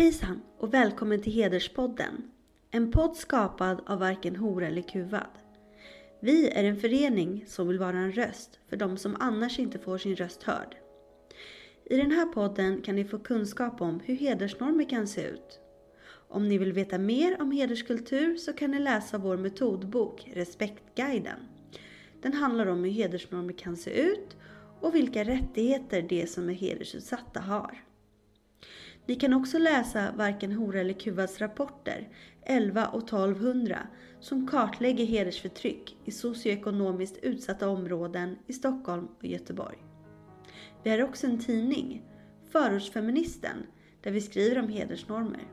Hejsan och välkommen till Hederspodden. En podd skapad av varken hora eller kuvad. Vi är en förening som vill vara en röst för de som annars inte får sin röst hörd. I den här podden kan ni få kunskap om hur hedersnormer kan se ut. Om ni vill veta mer om hederskultur så kan ni läsa vår metodbok Respektguiden. Den handlar om hur hedersnormer kan se ut och vilka rättigheter de som är hedersutsatta har. Ni kan också läsa Varken hora eller kuvads rapporter 11 och 1200 som kartlägger hedersförtryck i socioekonomiskt utsatta områden i Stockholm och Göteborg. Vi har också en tidning, Förortsfeministen, där vi skriver om hedersnormer.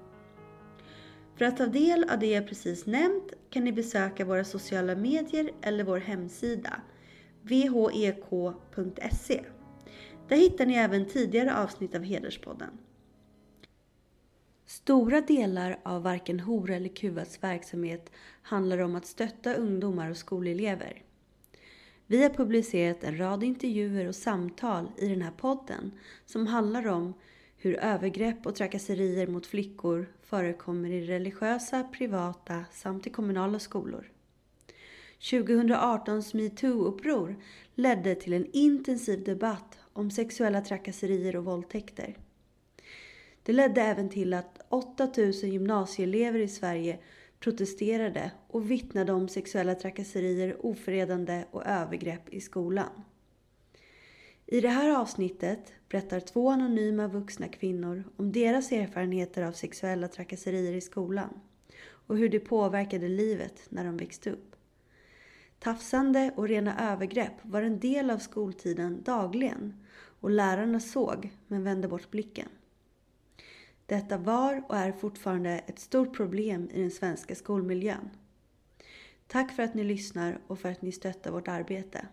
För att ta del av det jag precis nämnt kan ni besöka våra sociala medier eller vår hemsida vhek.se. Där hittar ni även tidigare avsnitt av Hederspodden. Stora delar av varken hora eller Kuvas verksamhet handlar om att stötta ungdomar och skolelever. Vi har publicerat en rad intervjuer och samtal i den här podden som handlar om hur övergrepp och trakasserier mot flickor förekommer i religiösa, privata samt i kommunala skolor. 2018s metoo-uppror ledde till en intensiv debatt om sexuella trakasserier och våldtäkter. Det ledde även till att 8000 gymnasieelever i Sverige protesterade och vittnade om sexuella trakasserier, ofredande och övergrepp i skolan. I det här avsnittet berättar två anonyma vuxna kvinnor om deras erfarenheter av sexuella trakasserier i skolan och hur det påverkade livet när de växte upp. Tafsande och rena övergrepp var en del av skoltiden dagligen och lärarna såg men vände bort blicken. Detta var och är fortfarande ett stort problem i den svenska skolmiljön. Tack för att ni lyssnar och för att ni stöttar vårt arbete.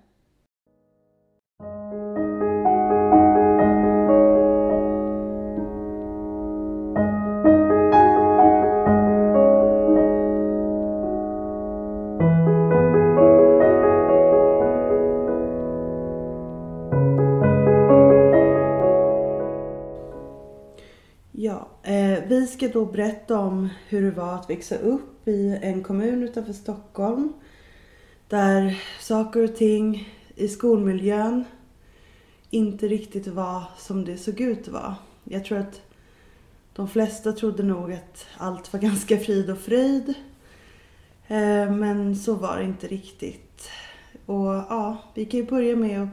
Eh, då berätta om hur det var att växa upp i en kommun utanför Stockholm. Där saker och ting i skolmiljön inte riktigt var som det såg ut att vara. Jag tror att de flesta trodde nog att allt var ganska frid och fröjd. Eh, men så var det inte riktigt. Och ja, vi kan ju börja med att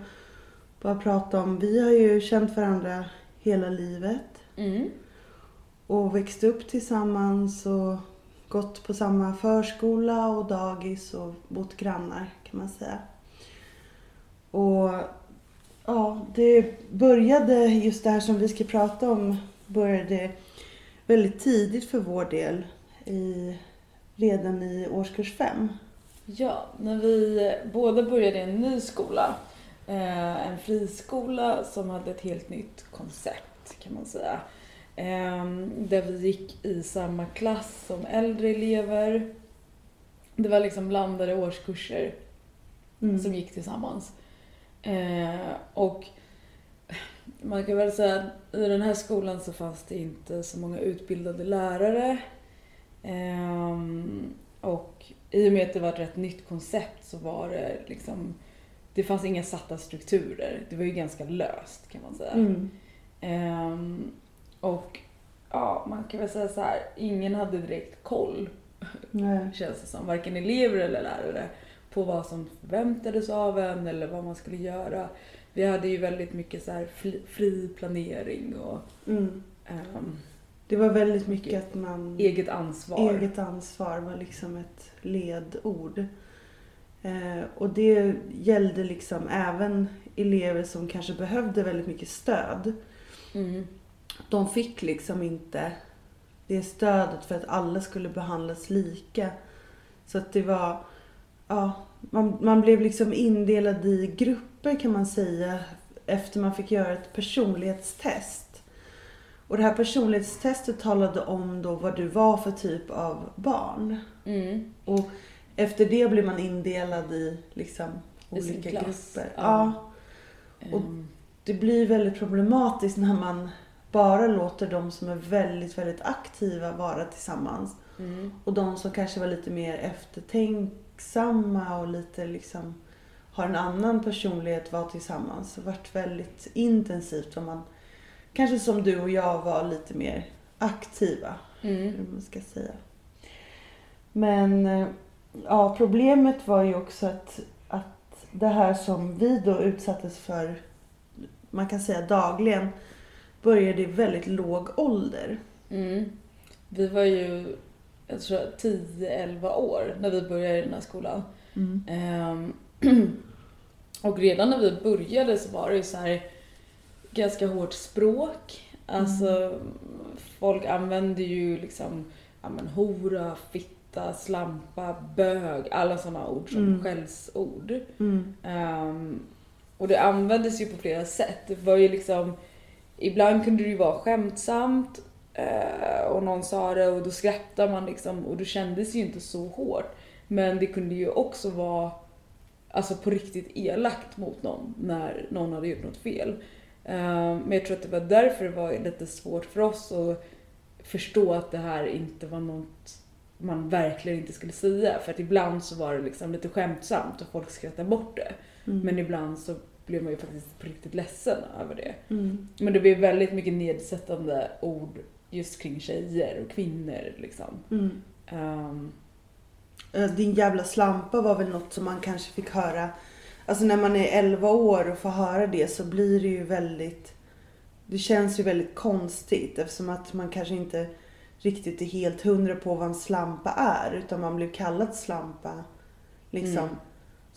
bara prata om, vi har ju känt varandra hela livet. Mm. Och växt upp tillsammans och gått på samma förskola och dagis och bott grannar kan man säga. Och ja, det började, just det här som vi ska prata om, började väldigt tidigt för vår del. I, redan i årskurs fem. Ja, när vi båda började i en ny skola. Eh, en friskola som hade ett helt nytt koncept kan man säga. Eh, där vi gick i samma klass som äldre elever. Det var liksom blandade årskurser Mm. som gick tillsammans. Eh, och man kan väl säga att i den här skolan så fanns det inte så många utbildade lärare. Ehm, och i och med att det var ett rätt nytt koncept så var det liksom, det fanns inga satta strukturer. Det var ju ganska löst kan man säga. Mm. Och ja, man kan väl säga så här, ingen hade direkt koll Nej. känns det som, varken elever eller lärare, på vad som förväntades av en eller vad man skulle göra. Vi hade ju väldigt mycket så fri, fri planering och Mm. ehm, Det var väldigt mycket att man... eget ansvar. Eget ansvar var liksom ett ledord. Eh, och det gällde liksom även elever som kanske behövde väldigt mycket stöd. Mm. De fick liksom inte det stödet för att alla skulle behandlas lika. Så att det var, ja, man, man blev liksom indelad i grupper kan man säga efter man fick göra ett personlighetstest. Och det här personlighetstestet talade om då vad du var för typ av barn. Mm. Och efter det blev man indelad i liksom olika grupper. ja. Ja. Och- Ehm, Det blir väldigt problematiskt när man bara låter de som är väldigt, väldigt aktiva vara tillsammans. Mm. Och de som kanske var lite mer eftertänksamma och lite liksom har en annan personlighet var tillsammans. Det varit väldigt intensivt om man kanske som du och jag var lite mer aktiva. Mm. Hur man ska säga. Men eh, ja, problemet var ju också att, att det här som vi då utsattes för, man kan säga dagligen, började i väldigt låg ålder. Mm. Vi var ju, jag tror 10-11 år när vi började i den här skolan. Ehm, och redan när vi började så var det ju så här ganska hårt språk. Alltså folk använde ju liksom ja, men, hora, fitta, slampa, bög, alla sådana ord som Mm. skällsord. Mm. Ehm, och det användes ju på flera sätt. Det var ju liksom, ibland kunde det ju vara skämtsamt eh, och någon sa det och då skrattade man liksom och då kändes det ju inte så hårt. Men det kunde ju också vara alltså på riktigt elakt mot någon när någon hade gjort något fel. Ehm, men jag tror att det var därför det var lite svårt för oss att förstå att det här inte var något man verkligen inte skulle säga. För att ibland så var det liksom lite skämtsamt och folk skrattade bort det. Mm. Men ibland så blev man ju faktiskt på riktigt ledsen över det. Mm. Men det blev väldigt mycket nedsättande ord just kring tjejer och kvinnor liksom. Mm. Eh, Din jävla slampa var väl något som man kanske fick höra. Alltså när man är 11 år och får höra det så blir det ju väldigt... Det känns ju väldigt konstigt eftersom att man kanske inte riktigt är helt hundra på vad en slampa är. Utan man blir kallad slampa. Liksom. Mm.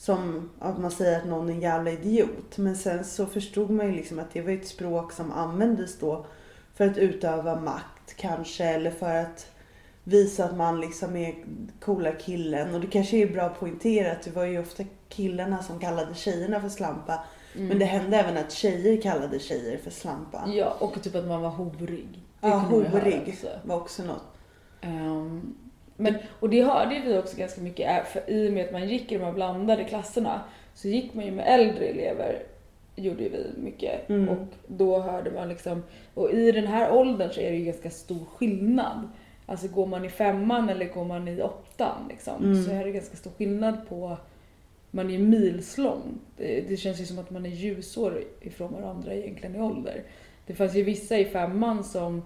Som att man säger att någon är en jävla idiot. Men sen så förstod man ju liksom att det var ett språk som användes då för att utöva makt kanske. Eller för att visa att man liksom är coola killen. Och det kanske är bra att poängtera att det var ju ofta killarna som kallade tjejerna för slampa. mm. Men det hände även att tjejer kallade tjejer för slampa. Ja, och typ att man var horig. Det Ja, horig var också något. Ehm, men, och det hörde vi också ganska mycket, för i och med att man gick i de här blandade klasserna så gick man ju med äldre elever, gjorde vi mycket. Mm. Och då hörde man liksom, och i den här åldern så är det ju ganska stor skillnad. Alltså går man i femman eller går man i åttan liksom, Mm. så är det ganska stor skillnad på man är milslång. Det, det känns ju som att man är ljusår ifrån varandra egentligen i ålder. Det fanns ju vissa i femman som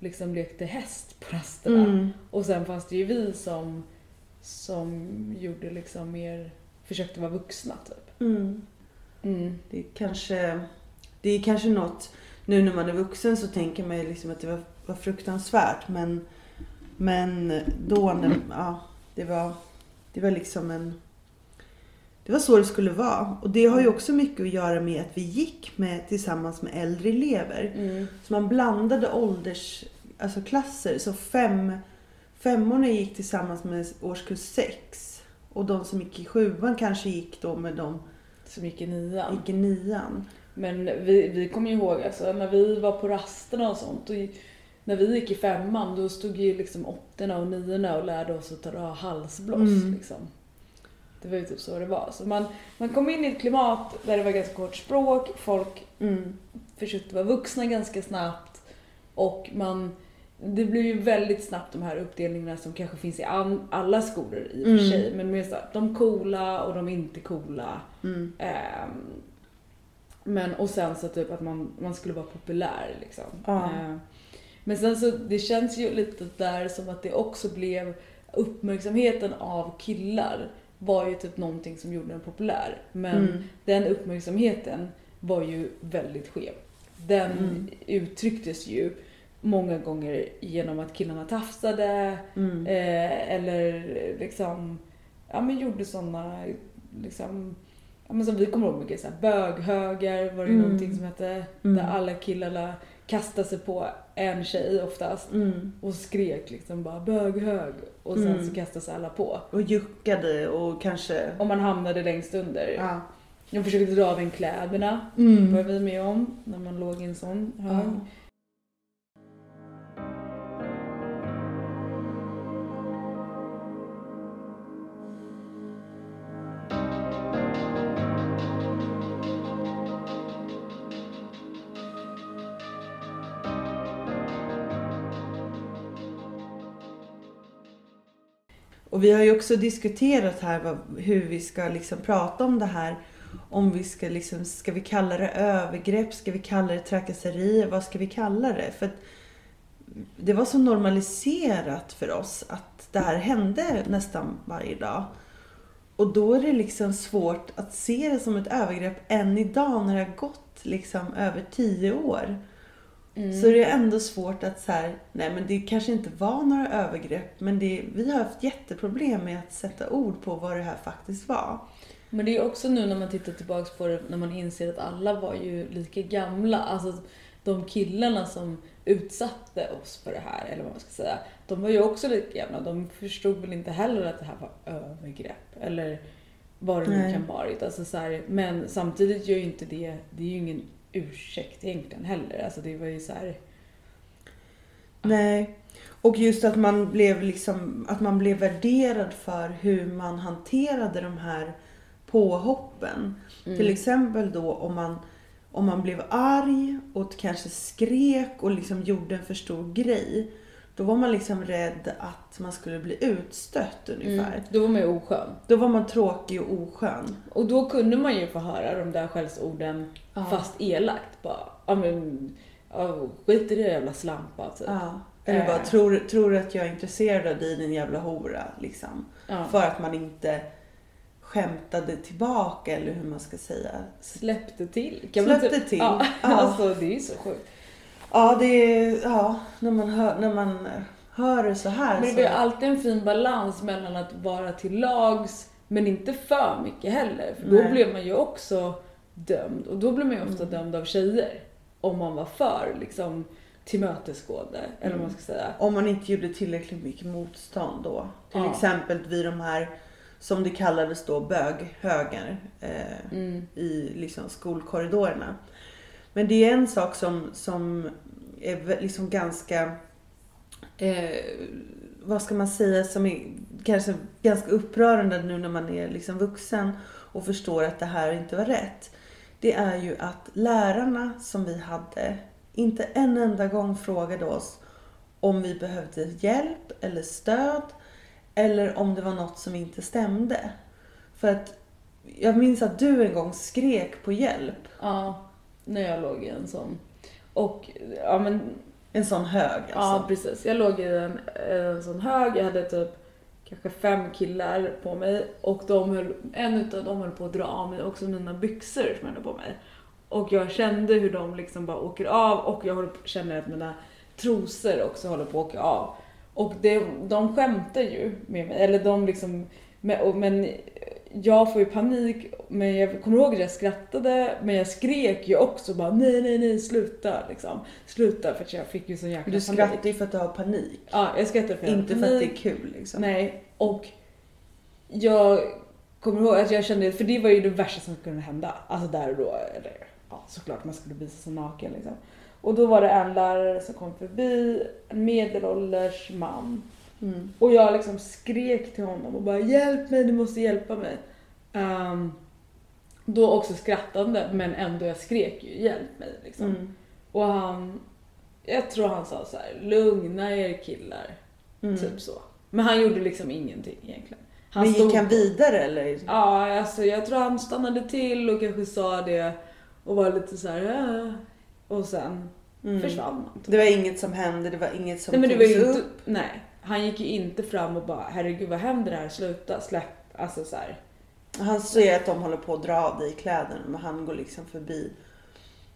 liksom lekte häst på rasterna. Mm. Och sen fanns det ju vi som, som gjorde liksom mer, försökte vara vuxna typ. Mm. Mm. Det är kanske, det är kanske något, nu när man är vuxen så tänker man ju liksom att det var, var fruktansvärt men, men då när, ja, det var, det var liksom en, det var så det skulle vara. Och det har ju också mycket att göra med att vi gick med, tillsammans med äldre elever. Mm. Så man blandade ålders, alltså klasser. Så fem, femmorna gick tillsammans med årskurs sex. Och de som gick i sjuan kanske gick då med de Som gick i nian. gick i nian. Men vi, vi kommer ju ihåg alltså, när vi var på rasterna och sånt. Och i- när vi gick i femman då stod ju liksom åttorna och niorna och lärde oss att dra halsblås. Mm. Liksom. Det var ju typ så det var. Så man, man kom in i ett klimat där det var ganska kort språk, folk Mm. försökte vara vuxna ganska snabbt. Och man, det blir ju väldigt snabbt de här uppdelningarna som kanske finns i an, alla skolor i och för Mm. sig. Men med så här, de coola och de inte coola. Mm. Ehm, men och sen så typ att man, man skulle vara populär liksom. Ehm, men sen så, det känns ju lite där som att det också blev uppmärksamheten av killar var ju typ någonting som gjorde den populär. Men Mm. den uppmärksamheten var ju väldigt skev. Den Mm. uttrycktes ju många gånger genom att killarna tafsade Mm. eh, eller liksom ja, men gjorde sådana liksom men som vi kommer ihåg mycket, så här, böghögar var det Mm. någonting som hette. Mm. Där alla killarna kastade sig på en tjej oftast Mm. och skrek liksom bara böghög och sen Mm. så kastade sig alla på. Och juckade och kanske... Och man hamnade längst under. Ja. De försökte dra av en kläderna, var Mm. vi med om, när man låg i en sån hög. Ja. Och vi har ju också diskuterat här vad, hur vi ska liksom prata om det här. Om vi ska liksom, ska vi kalla det övergrepp? Ska vi kalla det trakasserier? Vad ska vi kalla det? För att det var så normaliserat för oss att det här hände nästan varje dag. Och då är det liksom svårt att se det som ett övergrepp än idag när det har gått liksom över tio år. Så är det ändå svårt att så här, nej men det kanske inte var några övergrepp men det, vi har haft jätteproblem med att sätta ord på vad det här faktiskt var. Men det är också nu när man tittar tillbaks på det, när man inser att alla var ju lika gamla. Alltså de killarna som utsatte oss för det här, eller vad man ska säga, de var ju också lika gamla. De förstod väl inte heller att det här var övergrepp. Eller vad det nu kan varit. Alltså så här, men samtidigt gör ju inte det, det är ju ingen ursäkt egentligen heller. Alltså det var ju så här, Nej. Och just att man blev liksom, att man blev värderad för hur man hanterade de här påhoppen. Till exempel då om man, om man blev arg och kanske skrek och liksom gjorde en för stor grej. Då var man liksom rädd att man skulle bli utstött ungefär. mm, då var man ju oskön. Då var man tråkig och oskön. Och då kunde man ju få höra de där skällsorden Ja. fast elakt. Bara, ja men, ja, skit i det jävla slampa typ. Ja. Eller Eh. bara, tror, tror du att jag är intresserad av dig din jävla hora? Liksom. Ja. För att man inte skämtade tillbaka eller hur man ska säga. Släppte till. Kan man Släppte typ- till. Ja, Ja. alltså det är ju så sjukt. Ja, det är, ja, när man hör, när man hör det så här. Men det så, blir alltid en fin balans mellan att vara till lags men inte för mycket heller. För då Nej. blev man ju också dömd. Och då blev man ju ofta dömd av tjejer. Om man var för liksom tillmötesgående. Eller vad man ska säga. Om man inte gjorde tillräckligt mycket motstånd då. Till Ja. exempel vid de här, som det kallades då, böghögar eh, Mm. i liksom skolkorridorerna. Men det är en sak som, som är liksom ganska, eh, vad ska man säga, som är kanske ganska upprörande nu när man är liksom vuxen och förstår att det här inte var rätt. Det är ju att lärarna som vi hade inte en enda gång frågade oss om vi behövde hjälp eller stöd eller om det var något som inte stämde. För att jag minns att du en gång skrek på hjälp. Ja, när jag låg i en sån. Och ja men en sån hög Ja, alltså. precis. Jag låg i en, en sån hög. Jag hade typ kanske fem killar på mig och de höll, en utav dem höll på att dra av mig också mina byxor som jag hade på mig. Och jag kände hur de liksom bara åker av och jag på, känner att mina trosor också håller på att åka av. Och det, de skämtar ju med mig, eller de liksom, men jag får ju panik, men jag kommer ihåg att jag skrattade, men jag skrek ju också bara nej, nej, nej, sluta liksom. Sluta för att jag fick ju sån jäkla Du panik. skrattar ju för att du har panik. Ja, jag skrattar för att Inte för att det är kul liksom. Nej, och jag kommer ihåg att jag kände, för det var ju det värsta som kunde hända. Alltså där och då, eller ja, såklart man skulle visa sig naken liksom. Och då var det en lärare som kom förbi, en medelålders man. Mm. Och jag liksom skrek till honom och bara hjälp mig, du måste hjälpa mig. Ehm, då också skrattande men ändå jag skrek ju hjälp mig liksom. Mm. Och han, jag tror han sa så här: lugna er killar. Mm. Typ så. Men han gjorde liksom ingenting egentligen. Han Men gick stod- han vidare eller? Ja, alltså jag tror han stannade till och kanske sa det och var lite så här. "Äh." och sen Mm. försvann han. Det var inget som hände, det var inget som Nej men det var togs inte, upp. nej. Han gick ju inte fram och bara herregud vad händer här, sluta, släpp. Alltså så här. Han ser att de håller på att dra av dig kläderna men han går liksom förbi.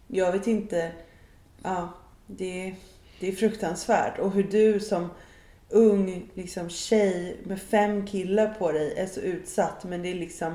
Jag vet inte. Ja, det, det är fruktansvärt. Och hur du som ung liksom tjej med fem killar på dig är så utsatt. Men det är liksom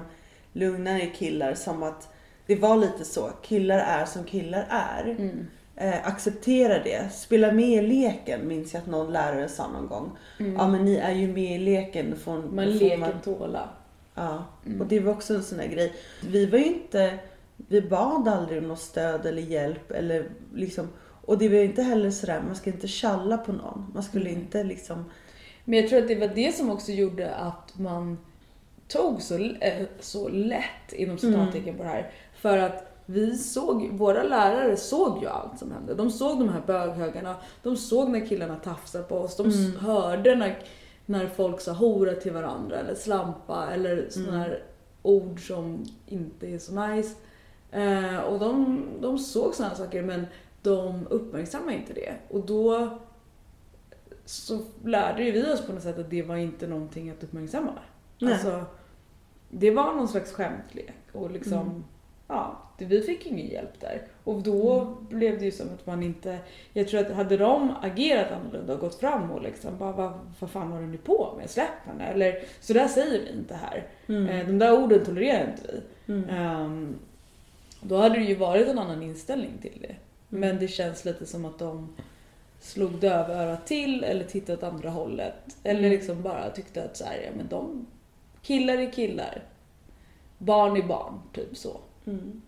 lugnare killar som att det var lite så. Killar är som killar är. Mm. Eh, acceptera det. Spela med i leken minns jag att någon lärare sa någon gång. Ja men ni är ju med i leken. Får, Man får leker tåla. Ja, Mm. och det var också en sån där grej. Vi var ju inte, vi bad aldrig om något stöd eller hjälp eller liksom, och det var ju inte heller sådär, man ska inte tjalla på någon. Man skulle Mm. inte liksom, Men jag tror att det var det som också gjorde att man tog så, eh, så lätt inom citattecken på det här. För att vi såg, våra lärare såg ju allt som hände. De såg de här böghögarna, de såg när killarna tafsade på oss, de s- hörde när när folk sa hora till varandra eller slampa eller sådana Mm. här ord som inte är så nice. Eh, och de, de såg sådana saker men de uppmärksammade inte det. Och då så lärde ju vi oss på något sätt att det var inte någonting att uppmärksamma. Nej. Alltså, det var någon slags skämtlek och liksom, Mm. Ja, vi fick ingen hjälp där. Och då Mm. blev det ju som att man inte, jag tror att hade de agerat annorlunda och gått fram och liksom bara vad, vad fan håller ni på med? Släpp henne! Eller så där säger vi inte här. Mm. Eh, De där orden tolererar inte vi. Mm. Ehm, då hade det ju varit en annan inställning till det. Mm. Men det känns lite som att de slog dövörat till eller tittade åt andra hållet. Eller Mm. liksom bara tyckte att så här, ja, men de, killar är killar. Barn är barn, typ så. Mm.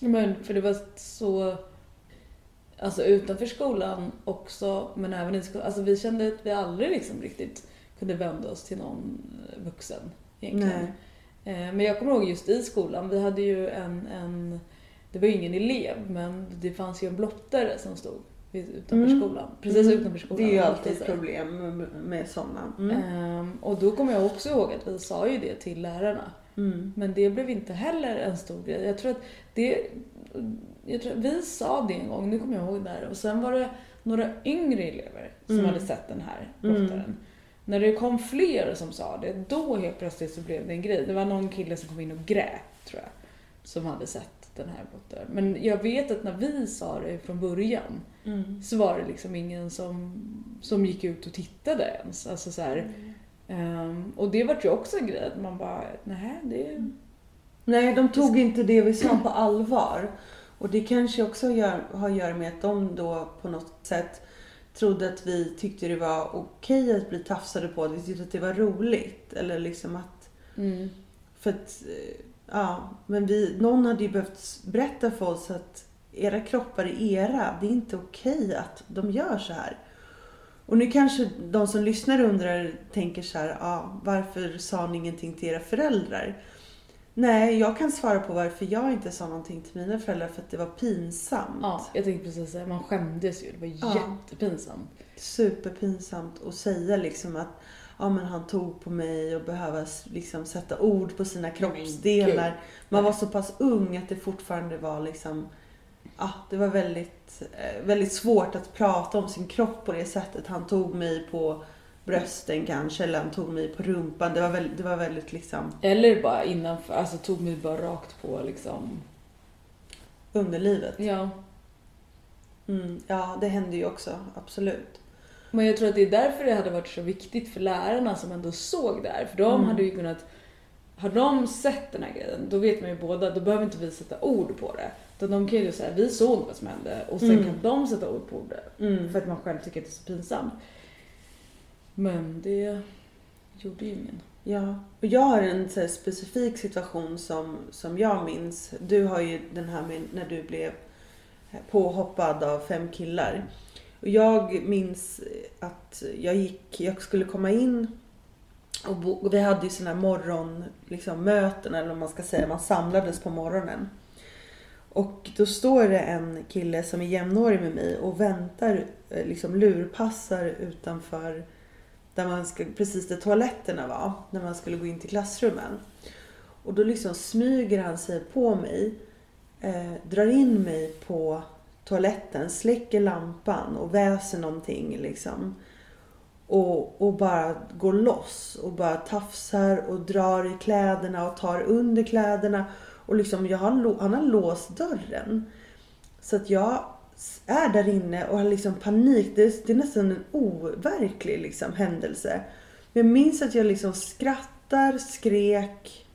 Men för det var så, alltså utanför skolan också, men även i skolan. Alltså vi kände att vi aldrig liksom riktigt kunde vända oss till någon vuxen egentligen. Nej. Eh, Men jag kommer ihåg just i skolan, vi hade ju en, en det var ju ingen elev, men det fanns ju en blottare som stod utanför Mm. skolan. Precis Mm. utanför skolan. Det är ju alltid ett problem med- med sådana. Mm. Ehm, och då kommer jag också ihåg att vi sa ju det till lärarna. Mm. Men det blev inte heller en stor grej. Jag tror att det... Jag tror, vi sa det en gång, nu kommer jag ihåg det här. Och sen var det några yngre elever som Mm. hade sett den här Mm. blottaren. När det kom fler som sa det, då helt plötsligt så blev det en grej. Det var någon kille som kom in och grät, tror jag. Som hade sett den här blottaren. Men jag vet att när vi sa det från början Mm. så var det liksom ingen som, som gick ut och tittade ens. Alltså så här, ehm, och det var ju också en grej att man bara, nej det... Nej, de tog inte det vi sa på allvar. Och det kanske också gör, har att göra med att de då på något sätt trodde att vi tyckte det var okej att bli tafsade på. Vi tyckte att det var roligt. Eller liksom att... Mm. För att... eh, Ja, men vi, någon hade ju behövt berätta för oss att era kroppar är era. Det är inte okej att de gör så här. Och nu kanske de som lyssnar undrar, tänker så här, ja, varför sa ni ingenting till era föräldrar? Nej, jag kan svara på varför jag inte sa någonting till mina föräldrar för att det var pinsamt. Ja, jag tänkte precis säga, man skämdes ju. Det var Ja. jättepinsamt. Superpinsamt att säga liksom att ja, men han tog på mig och behöva liksom sätta ord på sina kroppsdelar. Man var så pass ung att det fortfarande var liksom Ja, det var väldigt, eh, väldigt svårt att prata om sin kropp på det sättet. Han tog mig på brösten kanske, eller han tog mig på rumpan. Det var väldigt, det var väldigt liksom Eller bara innanför, alltså tog mig bara rakt på liksom. underlivet. Ja. Mm, ja, det hände ju också, absolut. Men jag tror att det är därför det hade varit så viktigt för lärarna som ändå såg det här. För de Mm. hade ju kunnat, har de sett den här grejen, då vet man ju båda, då behöver inte vi sätta ord på det. Utan de kan ju säga, vi såg vad som hände och sen Mm. kan de sätta ord på det. Mm. För att man själv tycker att det är så pinsamt. Men det gjorde ju ingen. Ja, och jag har en så specifik situation som, som jag minns. Du har ju den här med när du blev påhoppad av fem killar. Och jag minns att jag gick, jag skulle komma in och, bo, och vi hade ju såna här morgon, liksom, möten eller vad man ska säga, man samlades på morgonen. Och då står det en kille som är jämnårig med mig och väntar, eh, liksom lurpassar utanför där man ska, precis där toaletterna var, när man skulle gå in till klassrummen. Och då liksom smyger han sig på mig, eh, drar in mig på toaletten, släcker lampan och väser någonting liksom. Och, och bara går loss och bara tafsar och drar i kläderna och tar under kläderna. Och liksom jag har, han har låst dörren. Så att jag är där inne och har liksom panik. Det är, det är nästan en overklig liksom händelse. Men jag minns att jag liksom skrattar, skrek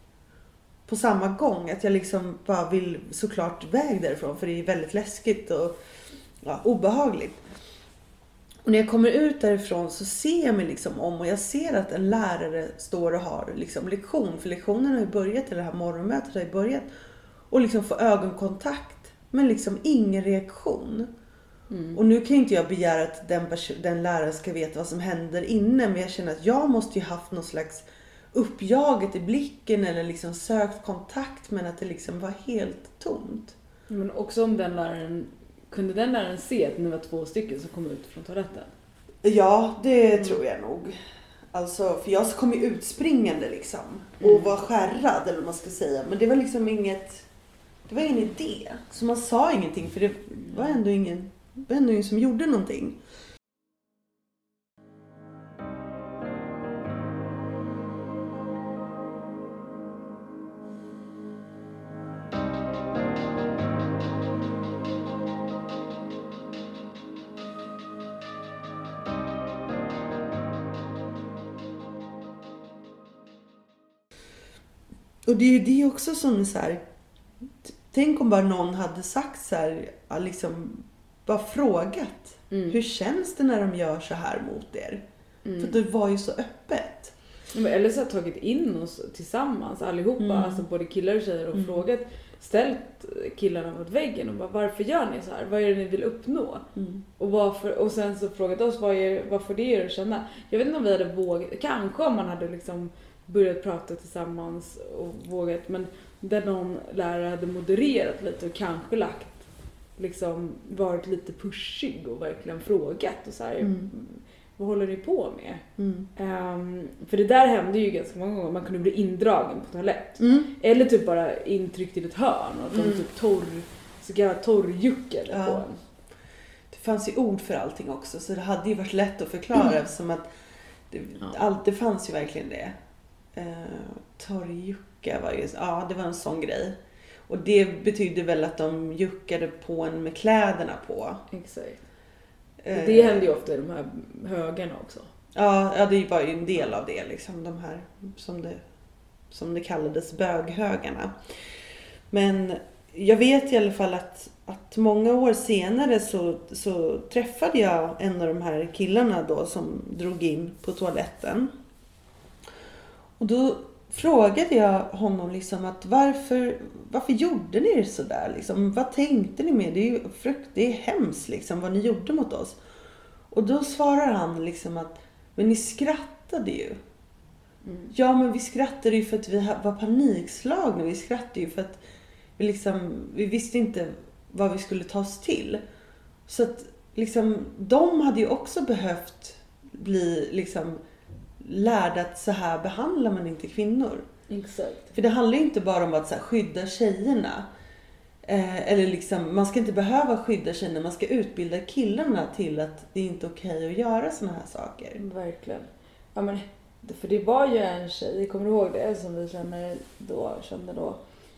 på samma gång. Att jag liksom bara vill såklart iväg därifrån för det är väldigt läskigt och ja, obehagligt. Och när jag kommer ut därifrån så ser jag mig liksom om och jag ser att en lärare står och har liksom lektion. För lektionen har ju börjat, eller det här morgonmötet har ju börjat. Och liksom få ögonkontakt. Men liksom ingen reaktion. Och nu kan inte jag begära att den, den läraren ska veta vad som händer inne. Men jag känner att jag måste ju haft någon slags uppjaget i blicken eller liksom sökt kontakt men att det liksom var helt tomt. Men också om den läraren, kunde den läraren se att ni var två stycken som kom ut från toaletten? Ja, det tror jag nog. Alltså, för jag kom ju utspringande liksom. Och var skärrad eller vad man ska säga. Men det var liksom inget, det var ingen idé. Så man sa ingenting för det var ändå ingen, var ändå ingen som gjorde någonting. Och det är ju det också som är så här. Tänk om bara någon hade sagt så här, liksom bara frågat. Mm. Hur känns det när de gör så här mot er? För det var ju så öppet. Eller så har tagit in oss tillsammans allihopa, Mm. alltså både killar och tjejer och frågat, ställt killarna mot väggen och bara varför gör ni så här? Vad är det ni vill uppnå? Och, varför, och sen så frågat oss vad, är, vad får det er att känna? Jag vet inte om vi hade vågat, kanske om man hade liksom börjat prata tillsammans och vågat men där någon lärare hade modererat lite och kanske lagt liksom varit lite pushig och verkligen frågat och så här, Mm. vad håller ni på med? Mm. Ehm, för det där hände ju ganska många gånger, man kunde bli indragen på toalett. Mm. Eller typ bara intryckt i ett hörn och de Mm. typ torr, så kallad torrjuckade Ja. på en. Det fanns ju ord för allting också så det hade ju varit lätt att förklara eftersom att det, Ja. allt, det fanns ju verkligen det. Uh, Torrjucka var ju, ja det var en sån grej. Och det betydde väl att de juckade på en med kläderna på. Exakt. Eh, Det hände ju ofta i de här högarna också. Ja, ja, det var ju en del av det liksom. De här som det, som det kallades böghögarna. Men jag vet i alla fall att, att många år senare så, så träffade jag en av de här killarna då som drog in på toaletten. Och då frågade jag honom liksom att varför, varför gjorde ni det sådär liksom? Vad tänkte ni med? Det är ju frukt, det är hemskt liksom vad ni gjorde mot oss. Och då svarar han liksom att men ni skrattade ju. Ja men vi skrattade ju för att vi var panikslagna. Vi skrattade ju för att vi liksom, vi visste inte vad vi skulle ta oss till. Så att liksom, de hade ju också behövt bli liksom lärda att så här behandlar man inte kvinnor. Exakt. För det handlar ju inte bara om att så här, skydda tjejerna. Eh, eller liksom, man ska inte behöva skydda tjejerna, man ska utbilda killarna till att det är inte är okej att göra såna här saker. Verkligen. Ja, men, för det var ju en tjej, kommer du ihåg det, som vi känner då, kände då,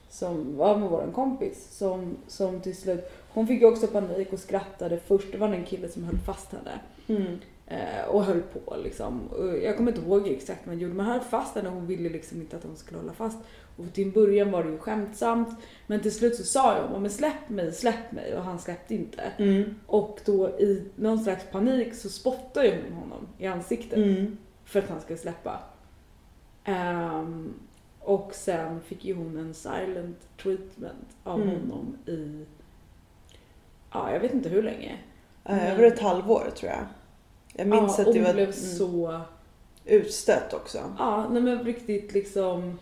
som var med våran kompis, som, som till slut, hon fick ju också panik och skrattade först. Det var en kille som höll fast henne. Mm. Eh, och höll på liksom. Jag kommer inte ihåg exakt vad han gjorde men han höll fast henne och hon ville liksom inte att hon skulle hålla fast. Och till en början var det ju skämtsamt men till slut så sa jag men släpp mig, släpp mig och han släppte inte. Mm. Och då i någon slags panik så spottade jag honom i ansiktet Mm. för att han skulle släppa. Ehm, och sen fick ju hon en silent treatment av Mm. honom i, ja jag vet inte hur länge. Eh, Över ett halvår tror jag. Jag minns ja, att det var blev mm, så utstött också. Ja, nej men riktigt liksom.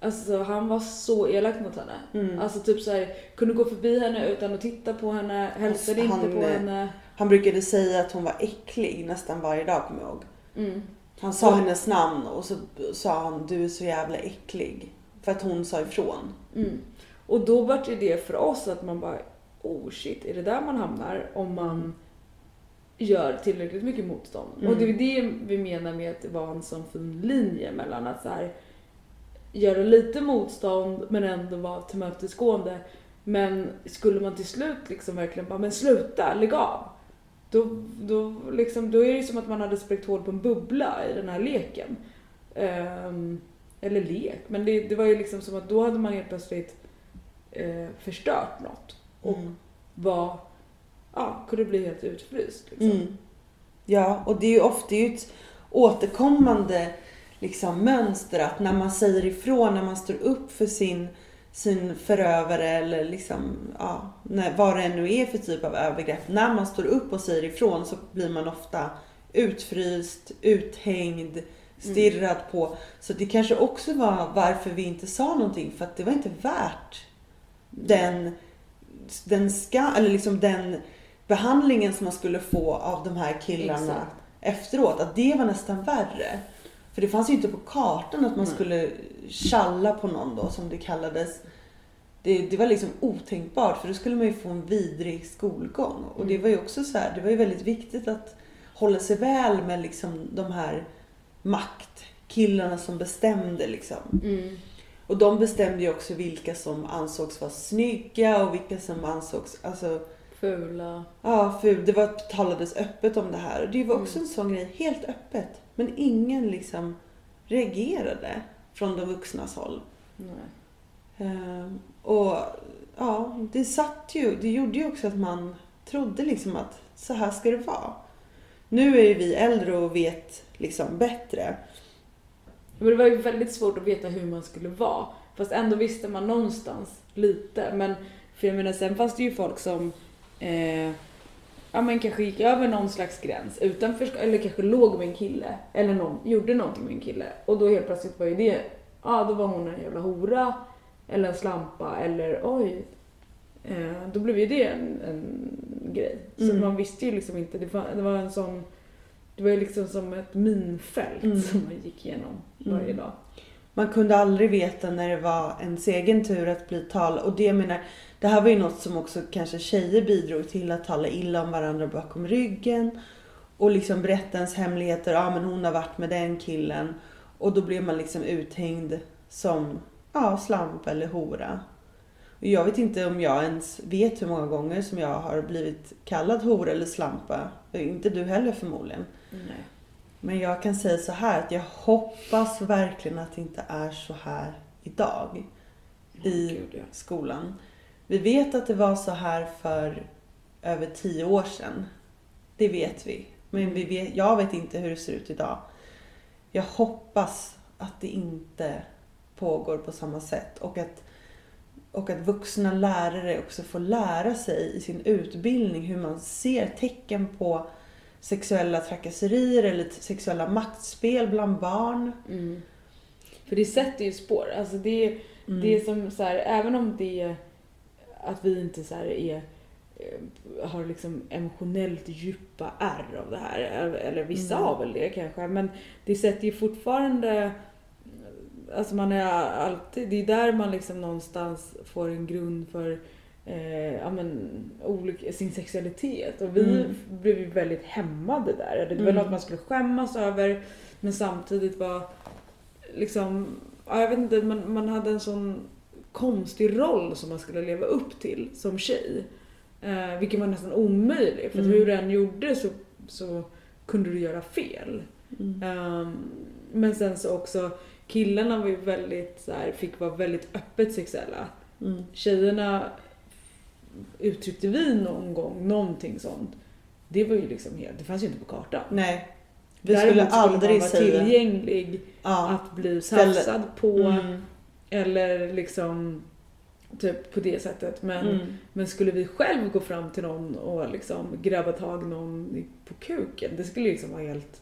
Alltså han var så elak mot henne. Mm. Alltså typ så här, kunde gå förbi henne utan att titta på henne, hälsade Han- inte på eh, henne. Han brukade säga att hon var äcklig nästan varje dag kommer jag ihåg. Mm. Han sa hennes namn och så sa han du är så jävla äcklig. För att hon sa ifrån. Mm. Och då var det det för oss att man bara, oh shit, är det där man hamnar om man gör tillräckligt mycket motstånd? Mm. Och det är det vi menar med att det var en sån fin linje mellan att så här, göra lite motstånd men ändå vara tillmötesgående. Men skulle man till slut liksom verkligen bara, men sluta, lägg av. Då, då, liksom, då är det som att man hade spräckt hål på en bubbla i den här leken. Ehm, eller lek, men det, det var ju liksom som att då hade man helt plötsligt eh, förstört något. Och Mm. var, ja, kunde bli helt utfryst. Liksom. Mm. Ja, och det är ju ofta det är ju ett återkommande liksom, mönster att när man säger ifrån, när man står upp för sin, sin förövare eller liksom, ja, när, vad det nu är för typ av övergrepp. När man står upp och säger ifrån så blir man ofta utfryst, uthängd, stirrad på. Så det kanske också var varför vi inte sa någonting för att det var inte värt den, den ska, eller liksom den behandlingen som man skulle få av de här killarna Exakt. efteråt. Att det var nästan värre. För det fanns ju inte på kartan att man skulle tjalla på någon då som det kallades. Det, det var liksom otänkbart för då skulle man ju få en vidrig skolgång. Och det Mm. var ju också så här, det var ju väldigt viktigt att hålla sig väl med liksom de här maktkillarna som bestämde liksom. Mm. Och de bestämde ju också vilka som ansågs vara snygga och vilka som ansågs, alltså Fula. Ja, för det var, talades öppet om det här. Och det var också Mm. en sån grej, helt öppet. Men ingen liksom reagerade från de vuxnas håll. Ehm, och ja, det satt ju, det gjorde ju också att man trodde liksom att så här ska det vara. Nu är ju vi äldre och vet liksom bättre. Men det var ju väldigt svårt att veta hur man skulle vara. Fast ändå visste man någonstans lite. Men för jag menar, sen fanns det ju folk som eh, ja, men kanske gick över någon slags gräns utanför, eller kanske låg med en kille. Eller någon, gjorde någonting med en kille. Och då helt plötsligt var ju det, ja då var hon en jävla hora. Eller en slampa eller oj. Eh, då blev ju det en, en grej. Så Mm. man visste ju liksom inte, det var, det var en sån det var ju liksom som ett minfält Mm. som man gick igenom varje Mm. dag. Man kunde aldrig veta när det var ens egen tur att bli tal. Och det menar, det här var ju något som också kanske tjejer bidrog till att tala illa om varandra bakom ryggen. Och liksom berätta ens hemligheter. Ja men hon har varit med den killen. Och då blev man liksom uthängd som ja, slamp eller hora. Och jag vet inte om jag ens vet hur många gånger som jag har blivit kallad hora eller slampa. Inte du heller förmodligen. Nej. Men jag kan säga så här att jag hoppas verkligen att det inte är så här idag i Gud, ja. skolan. Vi vet att det var så här för över tio år sedan. Det vet vi. Men vi vet, jag vet inte hur det ser ut idag. Jag hoppas att det inte pågår på samma sätt och att, och att vuxna lärare också får lära sig i sin utbildning hur man ser tecken på sexuella trakasserier eller sexuella maktspel bland barn. Mm. För det sätter ju spår. Alltså det, Mm. det är som så här, även om det är att vi inte så här är eh, har liksom emotionellt djupa ärr av det här. Eller vissa Mm. har väl det kanske. Men det sätter ju fortfarande Alltså man är alltid, det är där man liksom någonstans får en grund för eh, ja, men, olika, sin sexualitet. Och vi Mm. blev ju väldigt hämmade där. Det var Mm. något man skulle skämmas över men samtidigt var liksom, ja, jag vet inte, man, man hade en sån konstig roll som man skulle leva upp till som tjej. Eh, vilket var nästan omöjligt för Mm. hur du än gjorde så, så kunde du göra fel. Mm. Ehm, men sen så också killarna var ju väldigt så här, fick vara väldigt öppet sexuella. Mm. Tjejerna uttryckte vi någon gång någonting sånt. Det var ju liksom helt, det fanns ju inte på kartan. Nej. Vi Däremot skulle aldrig man vara säga... tillgänglig Ja. att bli tafsad på Mm. Eller liksom typ på det sättet. Men, Mm. men skulle vi själv gå fram till någon och liksom grabba tag någon på kuken, det skulle liksom vara helt...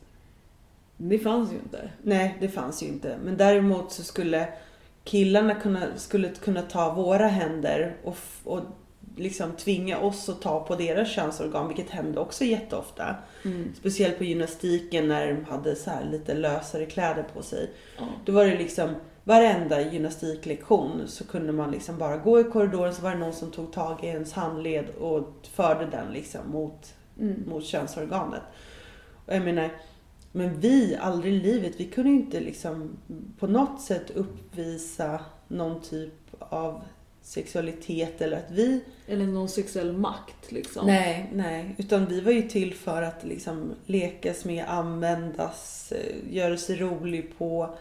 Det fanns ju inte. Nej, det fanns ju inte. Men däremot så skulle killarna kunna, skulle kunna ta våra händer och, och liksom tvinga oss att ta på deras könsorgan, vilket hände också jätteofta. Speciellt på gymnastiken när de hade så här lite lösare kläder på sig. Ja. Då var det liksom varenda gymnastiklektion så kunde man liksom bara gå i korridoren så var det någon som tog tag i ens handled och förde den liksom mot, Mm. mot könsorganet. Och jag menar, men vi, aldrig i livet, vi kunde ju inte liksom på något sätt uppvisa någon typ av sexualitet eller att vi... Eller någon sexuell makt liksom. Nej, nej. Utan vi var ju till för att liksom lekas med, användas, eh, göra sig rolig på.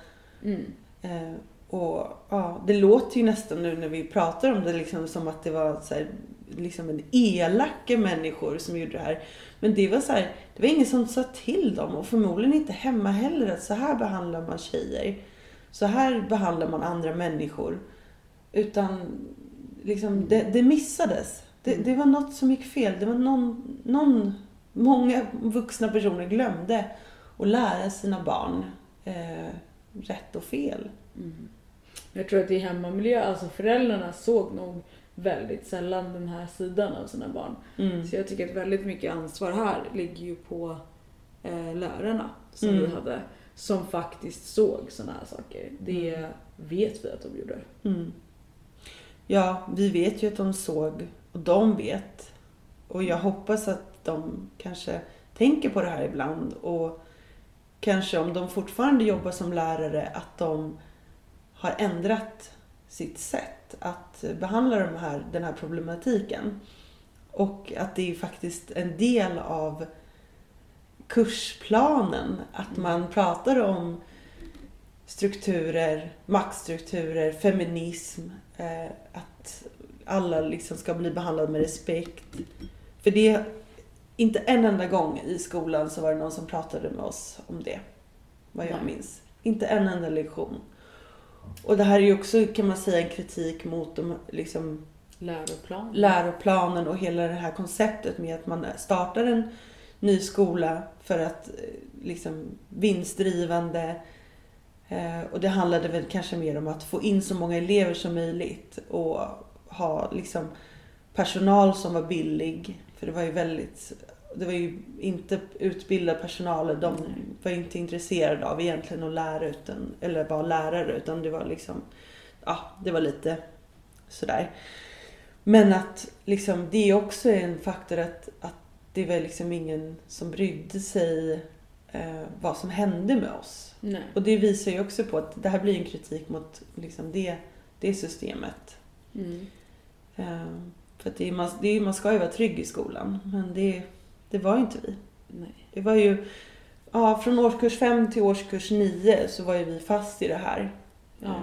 Mm. Eh, och ja, det låter ju nästan nu när vi pratar om det liksom som att det var så här, liksom en elaka människor som gjorde det här. Men det var så här, det var ingen som sa till dem och förmodligen inte hemma heller att så här behandlar man tjejer. Så här behandlar man andra människor. Utan liksom, det, det missades. Det, det var något som gick fel. Det var någon, någon, många vuxna personer glömde att lära sina barn eh, rätt och fel. Mm. Jag tror att i hemmamiljö, alltså föräldrarna såg nog väldigt sällan den här sidan av sina barn. Mm. Så jag tycker att väldigt mycket ansvar här ligger ju på eh, lärarna som Mm. vi hade som faktiskt såg sådana här saker. Det vet vi att de gjorde. Mm. Ja, vi vet ju att de såg och de vet. Och jag hoppas att de kanske tänker på det här ibland och kanske om de fortfarande jobbar som lärare att de har ändrat sitt sätt att behandla de här, den här problematiken. Och att det är faktiskt en del av kursplanen att man pratar om strukturer, maktstrukturer, feminism, eh, att alla liksom ska bli behandlade med respekt. För det, inte en enda gång i skolan så var det någon som pratade med oss om det. Vad jag Nej. minns. Inte en enda lektion. Och det här är ju också kan man säga en kritik mot de, liksom, Läroplan. läroplanen och hela det här konceptet med att man startar en ny skola för att eh, liksom vinstdrivande eh, och det handlade väl kanske mer om att få in så många elever som möjligt och ha liksom personal som var billig för det var ju väldigt det var ju inte utbildad personal. De var inte intresserade av egentligen att lära utan, eller vara lärare utan det var liksom, ja det var lite sådär. Men att liksom, det är också en faktor att, att det var liksom ingen som brydde sig eh, vad som hände med oss. Nej. Och det visar ju också på att det här blir en kritik mot liksom, det, det systemet. Mm. Eh, för att det är, man, det är, man ska ju vara trygg i skolan, men det, det var inte vi. Nej. Det var ju, ja, från årskurs 5 till årskurs 9 så var ju vi fast i det här. Ja. Eh,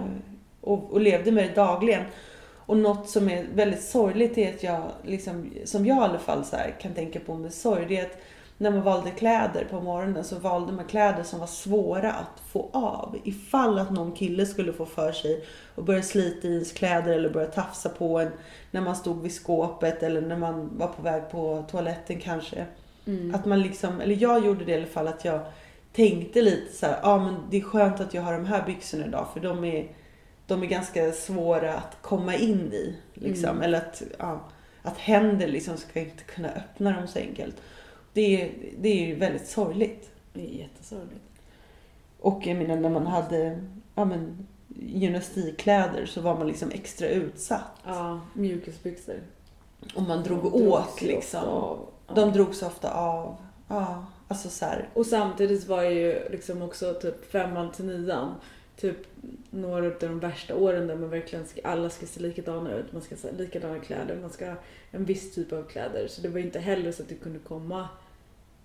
Och, och levde med det dagligen. Och något som är väldigt sorgligt är att jag, liksom, som jag i alla fall här, kan tänka på med sorg, det är att när man valde kläder på morgonen så valde man kläder som var svåra att få av. Ifall att någon kille skulle få för sig och börja slita i ens kläder eller börja tafsa på en när man stod vid skåpet eller när man var på väg på toaletten kanske. Mm. Att man liksom, eller jag gjorde det i alla fall att jag tänkte lite så ja ah, men det är skönt att jag har de här byxorna idag för de är, de är ganska svåra att komma in i. Liksom. Mm. Eller att, ja, att händer liksom ska inte kunna öppna dem så enkelt. Det är, det är ju väldigt sorgligt. Det är jättesorgligt. Och jag menar när man hade ja, men, gymnastikkläder så var man liksom extra utsatt. Ja, mjukisbyxor. Och man drog De åt liksom. av. Ja. De drogs ofta av. Ja, alltså så här. Och samtidigt var ju liksom också typ femman till nian typ några av de värsta åren där man verkligen ska, alla ska se likadana ut. Man ska ha likadana kläder, man ska ha en viss typ av kläder. Så det var inte heller så att du kunde komma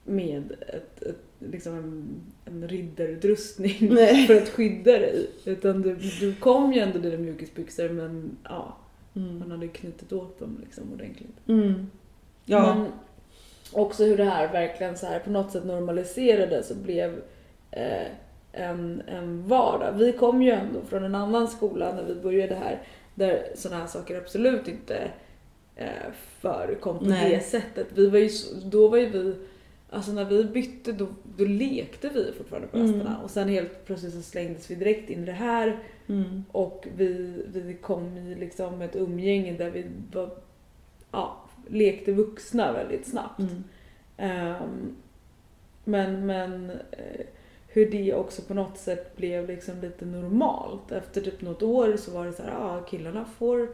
med ett, ett, liksom en, en riddarutrustning Nej. för att skydda dig. Utan du, du kom ju ändå i dina mjukisbyxor men ja, man Mm. hade knutit åt dem liksom ordentligt. Mm. Ja. Men också hur det här verkligen så här på något sätt normaliserades och blev eh, en, en vardag. Vi kom ju ändå från en annan skola när vi började här där sådana här saker absolut inte eh, förekom på Nej. det sättet. Vi var ju, då var ju vi Alltså när vi bytte då, då lekte vi fortfarande på Mm. rasterna och sen helt plötsligt så slängdes vi direkt in i det här Mm. och vi, vi kom i liksom ett umgänge där vi var, ja, lekte vuxna väldigt snabbt. Mm. Ehm, men men eh, hur det också på något sätt blev liksom lite normalt. Efter typ något år så var det så här, ja killarna får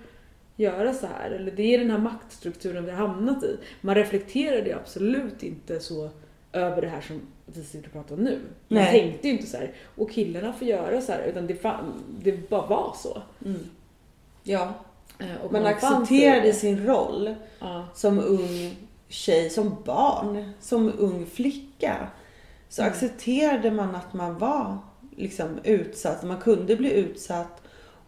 göra så här. Eller det är den här maktstrukturen vi har hamnat i. Man reflekterade ju absolut inte så över det här som vi sitter och pratar om nu. Man Nej. tänkte ju inte så här, och killarna får göra så här. Utan det, fan, det bara var så. Mm. Ja, Eh, och man i accepterade sin roll Ja. som ung tjej, som barn, som ung flicka. Så Mm. accepterade man att man var liksom utsatt, man kunde bli utsatt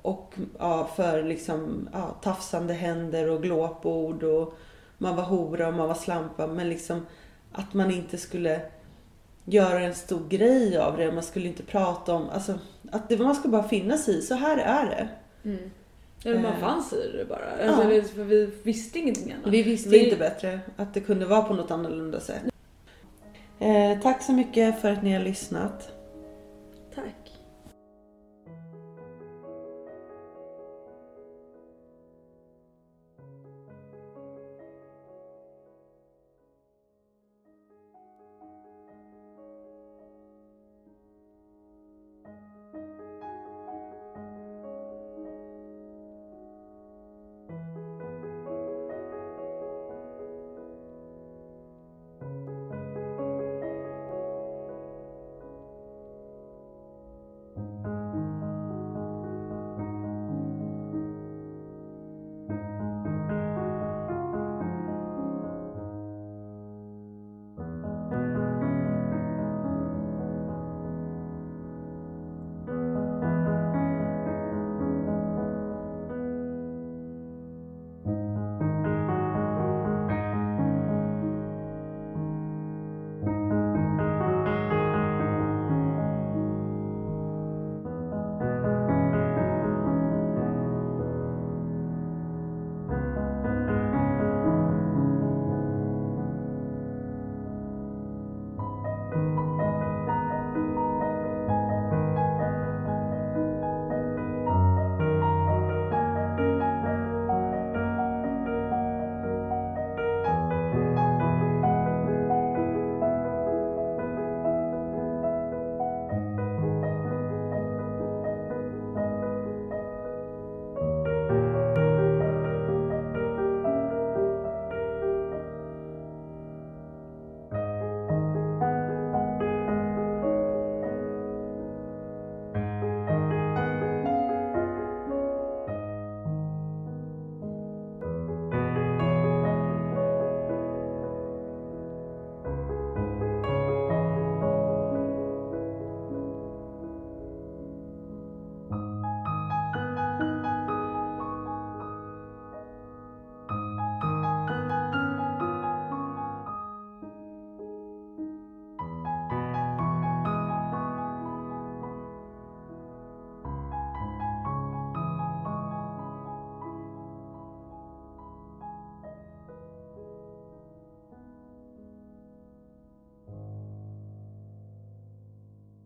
och ja, för liksom, ja, tafsande händer och glåpord och man var hora och man var slampa men liksom att man inte skulle göra en stor grej av det, man skulle inte prata om, alltså att det, man ska bara finna sig i, så här är det. Mm. Eller man Eh. fann sig i det bara. Alltså, Ja. vi, för vi visste ingenting annat. Vi visste Vi- inte bättre att det kunde vara på något annorlunda sätt. Eh, tack så mycket för att ni har lyssnat.